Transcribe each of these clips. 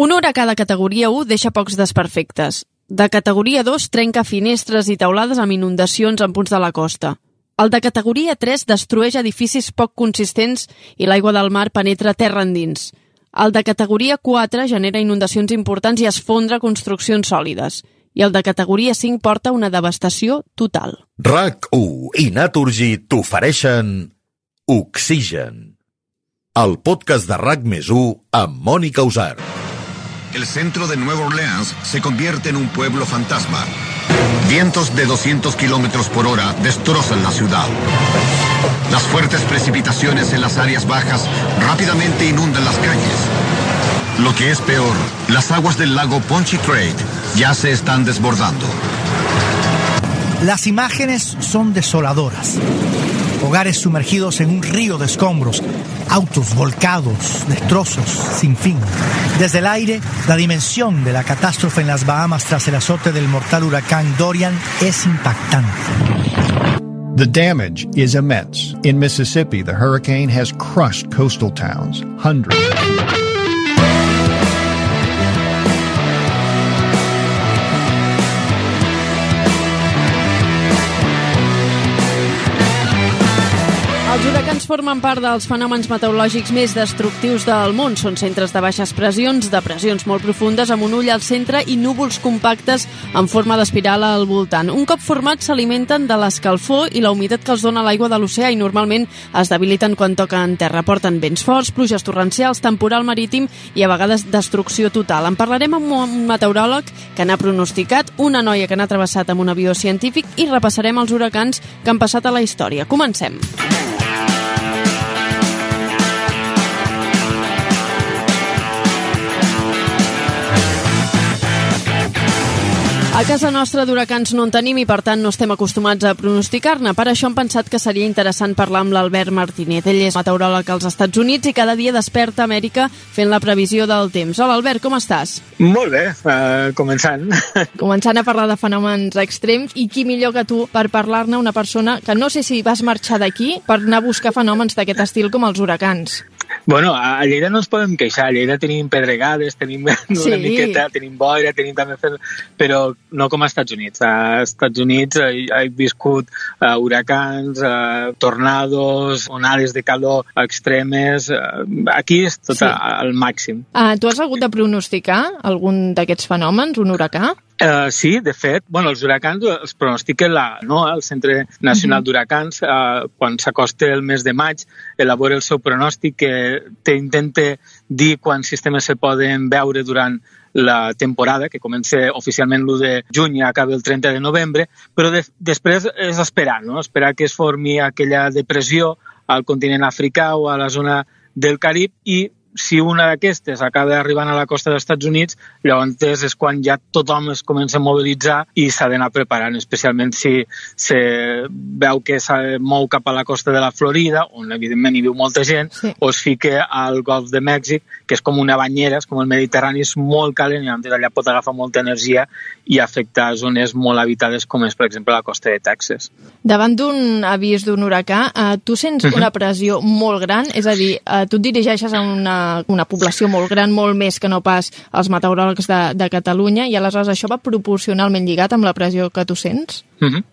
Un huracà de categoria 1 deixa pocs desperfectes. De categoria 2 trenca finestres i teulades amb inundacions en punts de la costa. El de categoria 3 destrueix edificis poc consistents i l'aigua del mar penetra terra endins. El de categoria 4 genera inundacions importants i esfondra construccions sòlides. I el de categoria 5 porta una devastació total. RAC1 i Naturgy t'ofereixen Oxigen, el podcast de RAC més 1 amb Mònica Usar. El centro de Nueva Orleans se convierte en un pueblo fantasma. Vientos de 200 kilómetros por hora destrozan la ciudad. Las fuertes precipitaciones en las áreas bajas rápidamente inundan las calles. Lo que es peor, las aguas del lago Pontchartrain ya se están desbordando. Las imágenes son desoladoras. Hogares sumergidos en un río de escombros, autos volcados, destrozos sin fin. Desde el aire, la dimensión de la catástrofe en las Bahamas tras el azote del mortal huracán Dorian es impactante. The damage is immense. In Mississippi, the hurricane has crushed coastal towns, hundreds. Huracans formen part dels fenòmens meteorològics més destructius del món. Són centres de baixes pressions, depressions molt profundes, amb un ull al centre i núvols compactes en forma d'espiral al voltant. Un cop formats s'alimenten de l'escalfor i la humitat que els dona l'aigua de l'oceà i normalment es debiliten quan toquen terra. Porten vents forts, pluges torrencials, temporal marítim i a vegades destrucció total. En parlarem amb un meteoròleg que n'ha pronosticat, una noia que n'ha travessat amb un avió científic i repassarem els huracans que han passat a la història. Comencem. A casa nostra d'huracans no en tenim i, per tant, no estem acostumats a pronosticar-ne. Per això hem pensat que seria interessant parlar amb l'Albert Martínez. Ell és meteoròleg als Estats Units i cada dia desperta Amèrica fent la previsió del temps. Hola, Albert, com estàs? Molt bé, uh, començant. Començant a parlar de fenòmens extrems i qui millor que tu per parlar-ne una persona que no sé si vas marxar d'aquí per anar a buscar fenòmens d'aquest estil com els huracans. Bueno, a Lleida no ens podem queixar. A Lleida tenim pedregades, tenim Sí. una miqueta, tenim boira, tenim també... Fer... Però no com als Estats Units. Als Estats Units he, he viscut uh, huracans, uh, tornados, onades de calor extremes. Uh, aquí és tot sí. al màxim. Uh, tu has hagut de pronosticar algun d'aquests fenòmens, un huracà? Uh, sí, de fet, bueno, els huracans els pronostica la, no, el Centre Nacional d'Huracans. Uh, quan s'acosta el mes de maig, elabora el seu pronòstic que te intenta dir quants sistemes se poden veure durant la temporada, que comença oficialment l'1 de juny i acaba el 30 de novembre, però de, després és esperar, no? esperar que es formi aquella depressió al continent africà o a la zona del Carib i si una d'aquestes acaba arribant a la costa dels Estats Units, llavors és quan ja tothom es comença a mobilitzar i s'ha d'anar preparant, especialment si se veu que se mou cap a la costa de la Florida, on evidentment hi viu molta gent, Sí. o es fica al Golf de Mèxic, que és com una banyera, és com el Mediterrani, és molt calent i llavors allà pot agafar molta energia i afectar zones molt habitades com és, per exemple, la costa de Texas. Davant d'un avís d'un huracà, eh, tu sents Mhm. una pressió molt gran? És a dir, eh, tu et dirigeixes a una, una població molt gran, molt més que no pas els meteoròlegs de, de Catalunya, i aleshores això va proporcionalment lligat amb la pressió que tu sents? Mhm.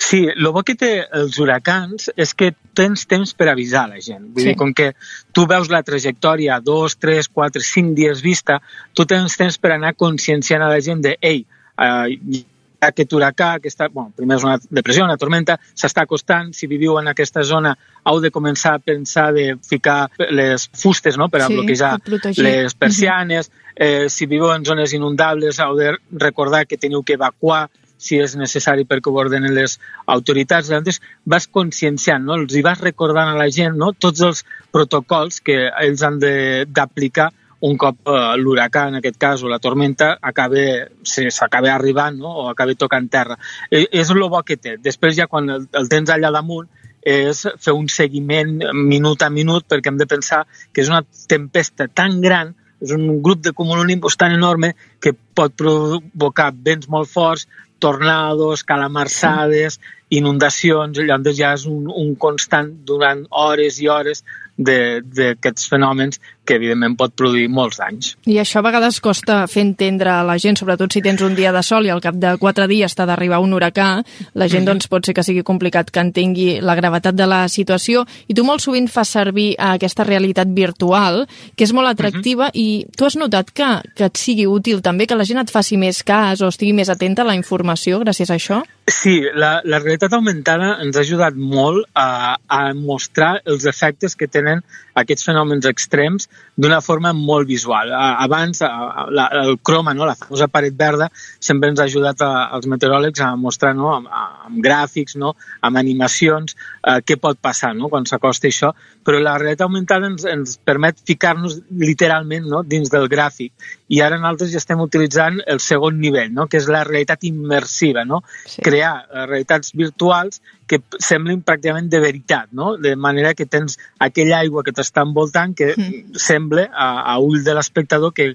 Sí, el bo que té els huracans és que tens temps per avisar la gent. Vull Sí. dir, com que tu veus la trajectòria dos, tres, quatre, cinc dies vista, tu tens temps per anar conscienciant a la gent de ei, eh, aquest huracà, aquesta, bueno, primer és una depressió, una tormenta, s'està acostant, si viviu en aquesta zona heu de començar a pensar de ficar les fustes no?, per a Sí, bloquejar les persianes, eh, si viviu en zones inundables heu de recordar que teniu que evacuar si és necessari perquè ho ordenen les autoritats. Llavors vas conscienciant, no? els hi vas recordant a la gent no? tots els protocols que ells han d'aplicar un cop eh, l'huracà, en aquest cas, o la tormenta, s'acaba arribant no? o acabi tocant terra. Eh, és el bo que té. Després ja quan el, el tens allà damunt és fer un seguiment minut a minut perquè hem de pensar que és una tempesta tan gran és un grup de cumulonimbus tan enorme que pot provocar vents molt forts, tornados, calamarsades, inundacions, llavors ja és un, un constant durant hores i hores d'aquests fenòmens que evidentment pot produir molts danys. I això a vegades costa fer entendre a la gent, sobretot si tens un dia de sol i al cap de quatre dies t'ha d'arribar un huracà, la gent -hmm. doncs, pot ser que sigui complicat que entengui la gravetat de la situació i tu molt sovint fas servir aquesta realitat virtual, que és molt atractiva mm -hmm. i tu has notat que, que et sigui útil també, que la gent et faci més cas o estigui més atenta a la informació gràcies a això? Sí, la, la realitat augmentada ens ha ajudat molt a, a mostrar els efectes que tenen aquests fenòmens extrems d'una forma molt visual. Abans, la, el croma, no, la famosa paret verda, sempre ens ha ajudat a, als meteoròlegs a mostrar no, amb, amb gràfics, no, amb animacions, eh, què pot passar no, quan s'acosta això, però la realitat augmentada ens, ens permet ficar-nos literalment no, dins del gràfic. I ara nosaltres ja estem utilitzant el segon nivell, no, que és la realitat immersiva, no? Sí. crear eh, realitats virtuals que semblin pràcticament de veritat, no? de manera que tens aquella aigua que t'està envoltant que mm. sembla a, a ull de l'espectador que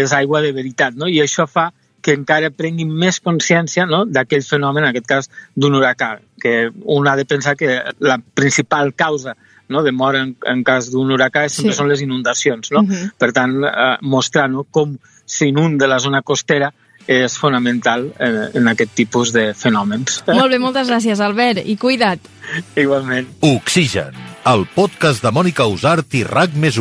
és aigua de veritat, no? i això fa que encara prenguin més consciència no? d'aquell fenomen, en aquest cas d'un huracà, que un ha de pensar que la principal causa no, de mort en, en cas d'un huracà sempre sí. són les inundacions. No? Mm -hmm. Per tant, eh, mostrar no, com s'inunda la zona costera és fonamental en, en aquest tipus de fenòmens. Molt bé, moltes gràcies, Albert, i cuida't. Igualment. Oxigen, el podcast de Mònica Usart i RAC més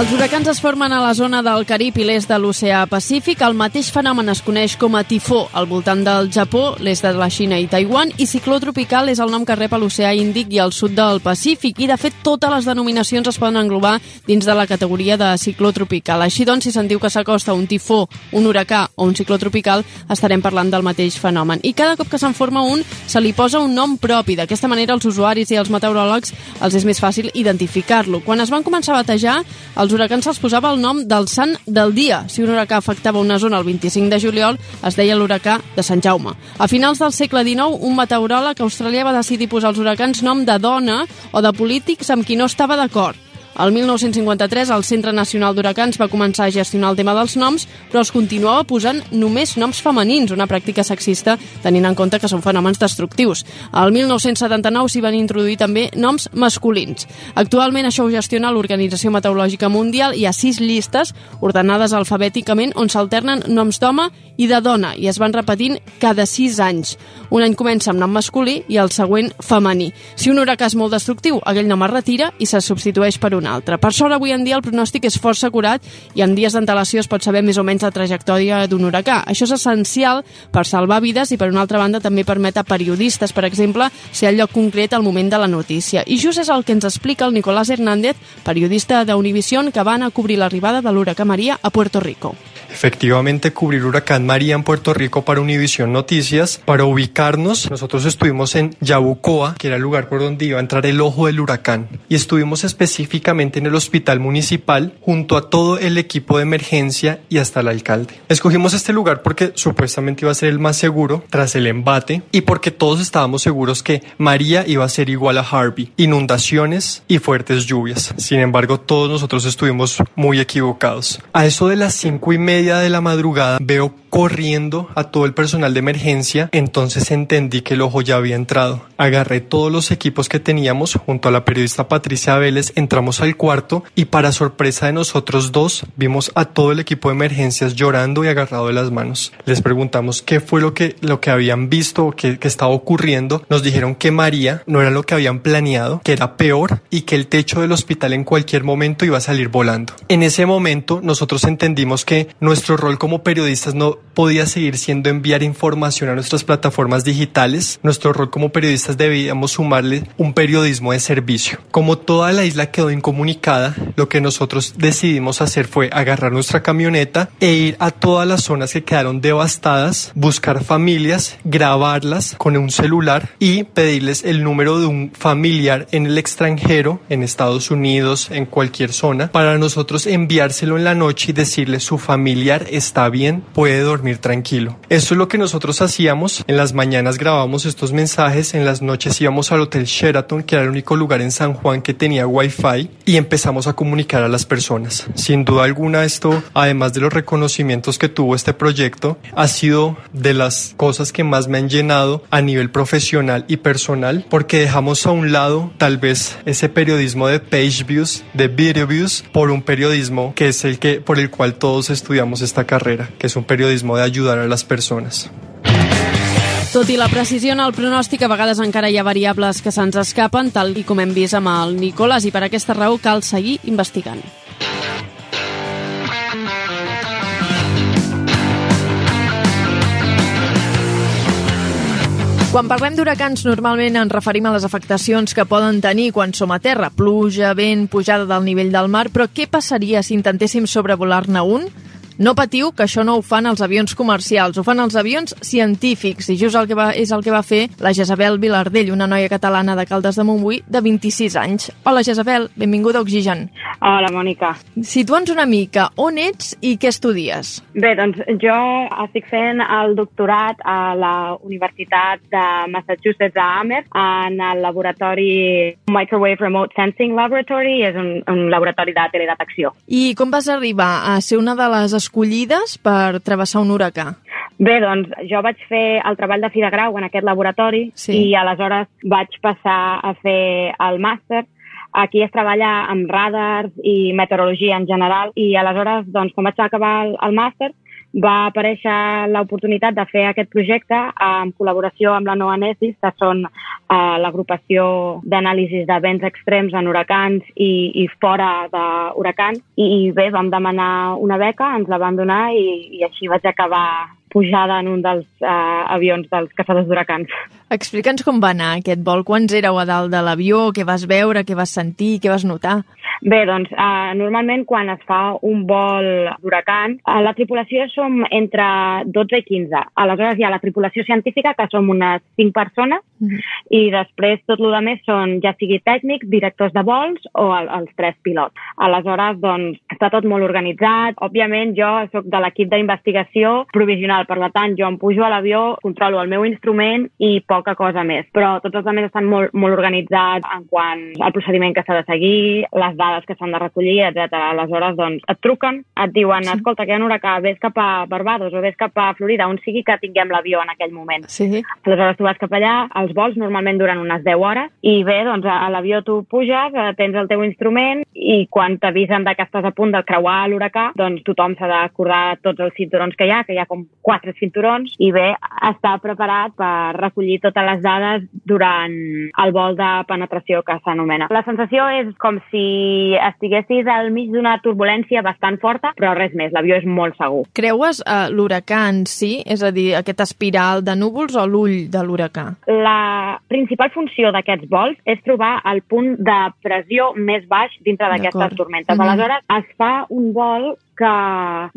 Els huracans es formen a la zona del Carib i l'est de l'oceà Pacífic. El mateix fenomen es coneix com a tifó al voltant del Japó, l'est de la Xina i Taiwan, i cicló tropical és el nom que rep a l'oceà Índic i al sud del Pacífic. I, de fet, totes les denominacions es poden englobar dins de la categoria de cicló tropical. Així doncs, si sentiu que s'acosta un tifó, un huracà o un cicló tropical, estarem parlant del mateix fenomen. I cada cop que se'n forma un, se li posa un nom propi. D'aquesta manera, els usuaris i els meteoròlegs els és més fàcil identificar-lo. Quan es van començar a batejar, els als huracans se'ls posava el nom del sant del dia. Si un huracà afectava una zona el 25 de juliol, es deia l'huracà de Sant Jaume. A finals del segle XIX, un meteoròleg australià va decidir posar als huracans nom de dona o de polítics amb qui no estava d'acord. El 1953 el Centre Nacional d'Huracans va començar a gestionar el tema dels noms, però els continuava posant només noms femenins, una pràctica sexista tenint en compte que són fenòmens destructius. El 1979 s'hi van introduir també noms masculins. Actualment això ho gestiona l'Organització Meteorològica Mundial i hi ha sis llistes ordenades alfabèticament on s'alternen noms d'home i de dona i es van repetint cada sis anys. Un any comença amb nom masculí i el següent femení. Si un huracà és molt destructiu, aquell nom es retira i se substitueix per un altre. Per sort, avui en dia el pronòstic és força acurat i en dies d'antelació es pot saber més o menys la trajectòria d'un huracà. Això és essencial per salvar vides i, per una altra banda, també permet a periodistes, per exemple, ser al lloc concret al moment de la notícia. I just és el que ens explica el Nicolás Hernández, periodista d'Univision, que va anar a cobrir l'arribada de l'huracà Maria a Puerto Rico. Efectivamente, cubrir Huracán María en Puerto Rico para Univisión Noticias. Para ubicarnos, nosotros estuvimos en Yabucoa, que era el lugar por donde iba a entrar el ojo del huracán. Y estuvimos específicamente en el hospital municipal junto a todo el equipo de emergencia y hasta el alcalde. Escogimos este lugar porque supuestamente iba a ser el más seguro tras el embate y porque todos estábamos seguros que María iba a ser igual a Harvey, inundaciones y fuertes lluvias. Sin embargo, todos nosotros estuvimos muy equivocados. A eso de las cinco y media de la madrugada veo corriendo a todo el personal de emergencia, entonces entendí que el ojo ya había entrado. Agarré todos los equipos que teníamos junto a la periodista Patricia Vélez, entramos al cuarto y para sorpresa de nosotros dos vimos a todo el equipo de emergencias llorando y agarrado de las manos. Les preguntamos qué fue lo que, lo que habían visto o qué, qué estaba ocurriendo. Nos dijeron que María no era lo que habían planeado, que era peor y que el techo del hospital en cualquier momento iba a salir volando. En ese momento nosotros entendimos que nuestro rol como periodistas no podía seguir siendo enviar información a nuestras plataformas digitales. Nuestro rol como periodistas debíamos sumarle un periodismo de servicio. Como toda la isla quedó incomunicada, lo que nosotros decidimos hacer fue agarrar nuestra camioneta e ir a todas las zonas que quedaron devastadas, buscar familias, grabarlas con un celular y pedirles el número de un familiar en el extranjero, en Estados Unidos, en cualquier zona, para nosotros enviárselo en la noche y decirle su familia está bien, puede dormir tranquilo. Eso es lo que nosotros hacíamos. En las mañanas grabábamos estos mensajes, en las noches íbamos al Hotel Sheraton, que era el único lugar en San Juan que tenía wifi, y empezamos a comunicar a las personas. Sin duda alguna esto, además de los reconocimientos que tuvo este proyecto, ha sido de las cosas que más me han llenado a nivel profesional y personal, porque dejamos a un lado tal vez ese periodismo de page views, de video views, por un periodismo que es el que por el cual todos estudiamos esta carrera, que es un periodismo de ayudar a las personas. Tot i la precisió en el pronòstic, a vegades encara hi ha variables que se'ns escapen, tal i com hem vist amb el Nicolàs, i per aquesta raó cal seguir investigant. Quan parlem d'huracans, normalment ens referim a les afectacions que poden tenir quan som a terra, pluja, vent, pujada del nivell del mar, però què passaria si intentéssim sobrevolar-ne un? No patiu, que això no ho fan els avions comercials, ho fan els avions científics, i just el que va, és el que va fer la Jezabel Vilardell, una noia catalana de Caldes de Montbui de 26 anys. Hola, Jezabel, benvinguda a Oxigen. Hola, Mònica. Situa'ns una mica, on ets i què estudies? Bé, doncs jo estic fent el doctorat a la Universitat de Massachusetts a Amherst en el laboratori Microwave Remote Sensing Laboratory, és un, un laboratori de teledetecció. I com vas arribar a ser una de les escollides per travessar un huracà? Bé, doncs jo vaig fer el treball de fi de grau en aquest laboratori Sí. i aleshores vaig passar a fer el màster. Aquí es treballa amb radars i meteorologia en general i aleshores, doncs, quan vaig acabar el, el màster, va aparèixer l'oportunitat de fer aquest projecte en col·laboració amb la NOANESIS, que són eh, l'agrupació d'anàlisis de vents extrems en huracans i, i fora d'huracans. I bé, vam demanar una beca, ens la van donar i, i així vaig acabar pujada en un dels eh, avions dels caçadors d'huracans. Explica'ns com va anar aquest vol, quants éreu a dalt de l'avió, què vas veure, què vas sentir, què vas notar? Bé, doncs, eh, normalment quan es fa un vol d'huracan, a la tripulació som entre 12 i 15. Aleshores hi ha la tripulació científica, que som unes 5 persones, i després tot el més són ja sigui tècnics, directors de vols o el, els tres pilots. Aleshores, doncs, està tot molt organitzat. Òbviament, jo sóc de l'equip d'investigació provisional, per tant, jo em pujo a l'avió, controlo el meu instrument i poca cosa més. Però tots els altres estan molt, molt organitzats en quant al procediment que s'ha de seguir, les dades que s'han de recollir, etc. Aleshores, doncs, et truquen, et diuen, sí. escolta, que hi ha un huracà, vés cap a Barbados o vés cap a Florida, on sigui que tinguem l'avió en aquell moment. Sí. Aleshores tu vas cap allà, els vols normalment duren unes 10 hores i bé, doncs a l'avió tu puges, eh, tens el teu instrument i quan t'avisen que estàs a punt de creuar l'huracà, doncs tothom s'ha d'acordar tots els cinturons que hi ha, que hi ha com quatre cinturons i bé, està preparat per recollir totes les dades durant el vol de penetració que s'anomena. La sensació és com si estiguessis al mig d'una turbulència bastant forta, però res més, l'avió és molt segur. Creues uh, l'huracà en si, és a dir, aquesta espiral de núvols o l'ull de l'huracà? La principal funció d'aquests vols és trobar el punt de pressió més baix dintre d'aquestes tormentes. Mhm. Aleshores, es fa un vol que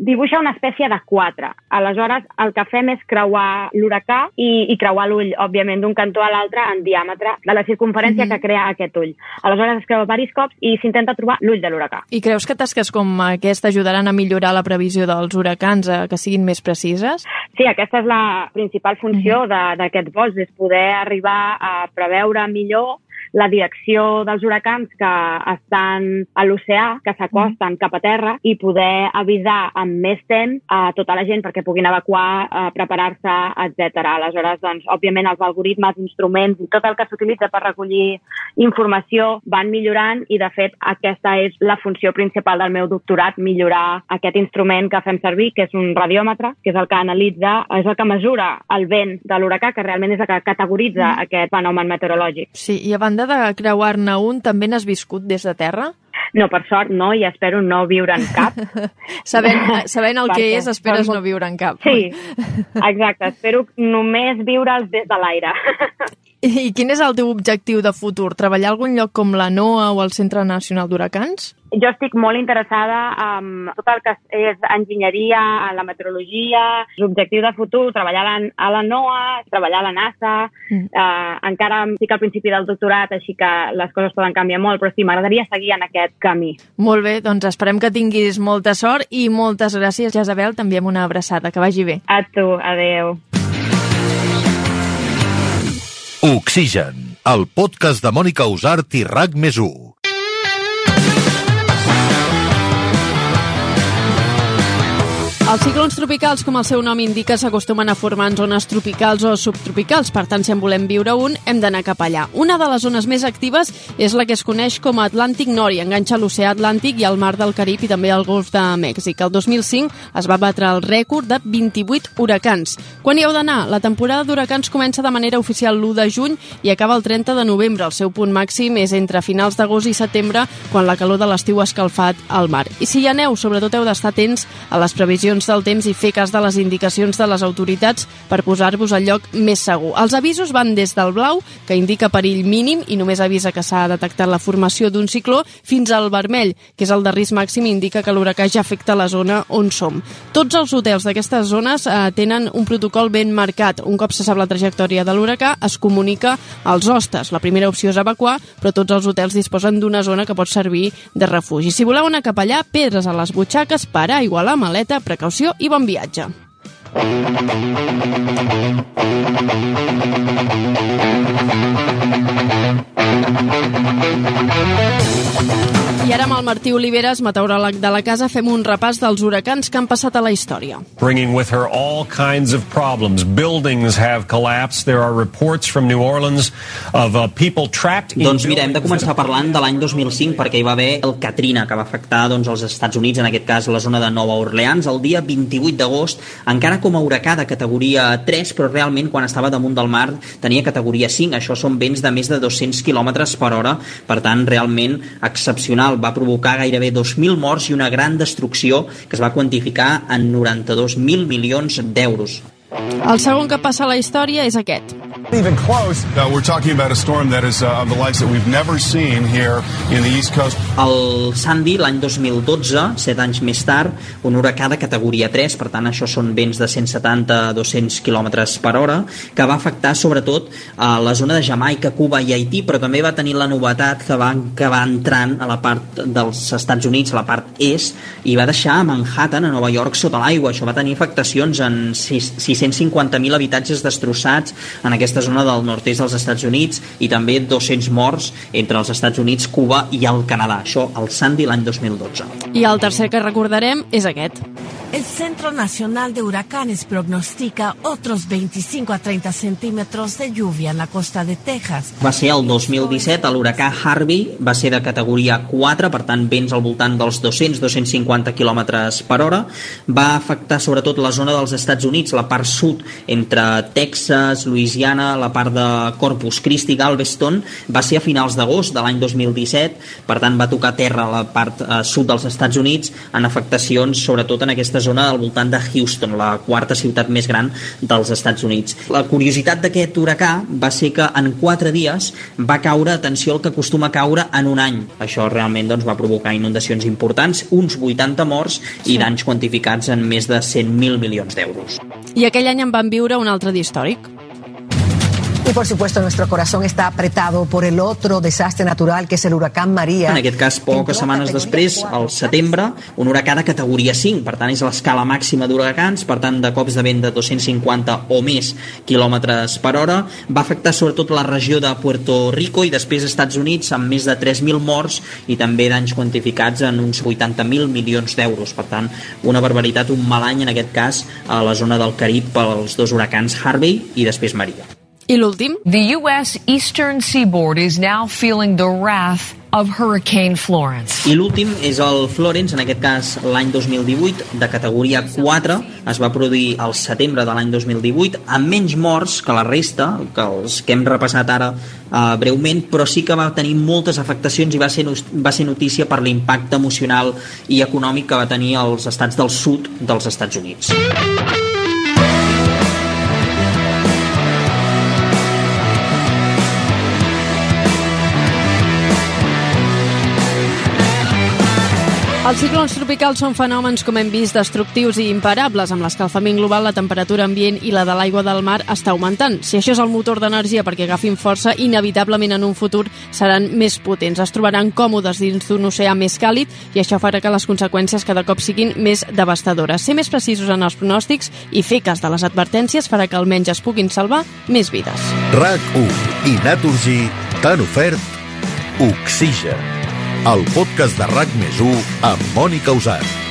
dibuixa una espècie de quatre. Aleshores, el que fem és creuar l'huracà i, i creuar l'ull, òbviament, d'un cantó a l'altre en diàmetre de la circunferència Mhm. que crea aquest ull. Aleshores, es creua diversos cops i s'intenta trobar l'ull de l'huracà. I creus que tasques com aquesta ajudaran a millorar la previsió dels huracans, a que siguin més precises? Sí, aquesta és la principal funció de- d'aquests vols, és poder arribar a preveure millor la direcció dels huracans que estan a l'oceà, que s'acosten cap a terra, i poder avisar amb més temps a tota la gent perquè puguin evacuar, eh, preparar-se, etc. Aleshores, doncs, òbviament, els algoritmes, instruments i tot el que s'utilitza per recollir informació van millorant i, de fet, aquesta és la funció principal del meu doctorat, millorar aquest instrument que fem servir, que és un radiòmetre, que és el que analitza, és el que mesura el vent de l'huracà, que realment és el que categoritza mm. aquest fenomen meteorològic. Sí, i a banda de creuar-ne un, també n'has viscut des de terra? No, per sort no, i espero no viure en cap. Sabent, sabent el que és, esperes no viure en cap. Sí, exacte. Espero només viure'ls des de l'aire. I quin és el teu objectiu de futur? Treballar a algun lloc com la NOAA o el Centre Nacional d'Huracans? Jo estic molt interessada en tot el que és enginyeria, en la meteorologia, l'objectiu de futur, treballar a la NOAA, treballar a la NASA. Mm. Eh, encara estic al principi del doctorat, així que les coses poden canviar molt, però sí, m'agradaria seguir en aquest camí. Molt bé, doncs esperem que tinguis molta sort i moltes gràcies, Jezabel. També amb una abraçada. Que vagi bé. A tu, adeu. Oxigen, el podcast de Mònica Usart i RAC més Els ciclons tropicals, com el seu nom indica, s'acostumen a formar en zones tropicals o subtropicals. Per tant, si en volem viure un, hem d'anar cap allà. Una de les zones més actives és la que es coneix com a Atlàntic Nord i enganxa l'oceà Atlàntic i el mar del Carib i també el golf de Mèxic. El 2005 es va batre el rècord de 28 huracans. Quan hi heu d'anar? La temporada d'huracans comença de manera oficial l'1 de juny i acaba el 30 de novembre. El seu punt màxim és entre finals d'agost i setembre, quan la calor de l'estiu ha escalfat al mar. I si hi aneu, sobretot heu d'estar atents a les previsions previsions del temps i fer cas de les indicacions de les autoritats per posar-vos al lloc més segur. Els avisos van des del blau, que indica perill mínim i només avisa que s'ha detectat la formació d'un cicló, fins al vermell, que és el de risc màxim i indica que l'huracà ja afecta la zona on som. Tots els hotels d'aquestes zones eh, tenen un protocol ben marcat. Un cop se sap la trajectòria de l'huracà, es comunica als hostes. La primera opció és evacuar, però tots els hotels disposen d'una zona que pot servir de refugi. Si voleu anar cap allà, pedres a les butxaques, per aigua a la maleta, precaució precaució i bon viatge. I ara amb el Martí Oliveres, meteoròleg de la casa, fem un repàs dels huracans que han passat a la història. Bringing with her all kinds of problems. Buildings have collapsed. There are reports from New Orleans of uh, people trapped in Doncs mira, hem de començar parlant de l'any 2005 perquè hi va haver el Katrina que va afectar doncs, els Estats Units, en aquest cas la zona de Nova Orleans, el dia 28 d'agost, encara com a huracà de categoria 3, però realment quan estava damunt del mar tenia categoria 5. Això són vents de més de 200 km per hora, per tant, realment excepcional va provocar gairebé 2.000 morts i una gran destrucció que es va quantificar en 92.000 milions d'euros. El segon que passa a la història és aquest. Even close. Uh, we're talking about a storm that is uh, of the likes that we've never seen here in the East Coast. El Sandy, l'any 2012, set anys més tard, un huracà de categoria 3, per tant això són vents de 170 a 200 km per hora, que va afectar sobretot a la zona de Jamaica, Cuba i Haití, però també va tenir la novetat que va, que va entrant a la part dels Estats Units, a la part est, i va deixar Manhattan, a Nova York, sota l'aigua. Això va tenir afectacions en 650.000 habitatges destrossats en aquesta zona del nord-est dels Estats Units i també 200 morts entre els Estats Units, Cuba i el Canadà. Això al Sandy l'any 2012. I el tercer que recordarem és aquest. El Centro Nacional de Huracanes prognostica otros 25 a 30 centímetros de lluvia en la costa de Texas. Va ser el 2017, l'huracà Harvey va ser de categoria 4, per tant vents al voltant dels 200-250 km per hora. Va afectar sobretot la zona dels Estats Units, la part sud, entre Texas, Louisiana, la part de Corpus Christi, Galveston. Va ser a finals d'agost de l'any 2017, per tant va tocar terra a la part eh, sud dels Estats Units en afectacions sobretot en aquestes zona al voltant de Houston, la quarta ciutat més gran dels Estats Units. La curiositat d'aquest huracà va ser que en quatre dies va caure, atenció, el que acostuma a caure en un any. Això realment doncs, va provocar inundacions importants, uns 80 morts i danys quantificats en més de 100.000 milions d'euros. I aquell any en van viure un altre d'històric. Y por supuesto nuestro corazón está apretado por el otro desastre natural que es el huracán María. En aquest cas, poques setmanes després, al setembre, un huracà de categoria 5, per tant és l'escala màxima d'huracans, per tant de cops de vent de 250 o més quilòmetres per hora, va afectar sobretot la regió de Puerto Rico i després Estats Units amb més de 3.000 morts i també danys quantificats en uns 80.000 milions d'euros. Per tant, una barbaritat, un mal any en aquest cas a la zona del Carib pels dos huracans Harvey i després Maria. I l'últim? The U.S. Eastern Seaboard is now feeling the wrath of Hurricane Florence. I l'últim és el Florence, en aquest cas l'any 2018, de categoria 4, es va produir al setembre de l'any 2018, amb menys morts que la resta, que els que hem repassat ara uh, breument, però sí que va tenir moltes afectacions i va ser, va ser notícia per l'impacte emocional i econòmic que va tenir als estats del sud dels Estats Units. Els ciclons tropicals són fenòmens, com hem vist, destructius i imparables. Amb l'escalfament global, la temperatura ambient i la de l'aigua del mar està augmentant. Si això és el motor d'energia perquè agafin força, inevitablement en un futur seran més potents. Es trobaran còmodes dins d'un oceà més càlid i això farà que les conseqüències cada cop siguin més devastadores. Ser més precisos en els pronòstics i fer cas de les advertències farà que almenys es puguin salvar més vides. RAC1 i Naturgy t'han ofert Oxigen, el podcast de RAC més amb Mònica Usat.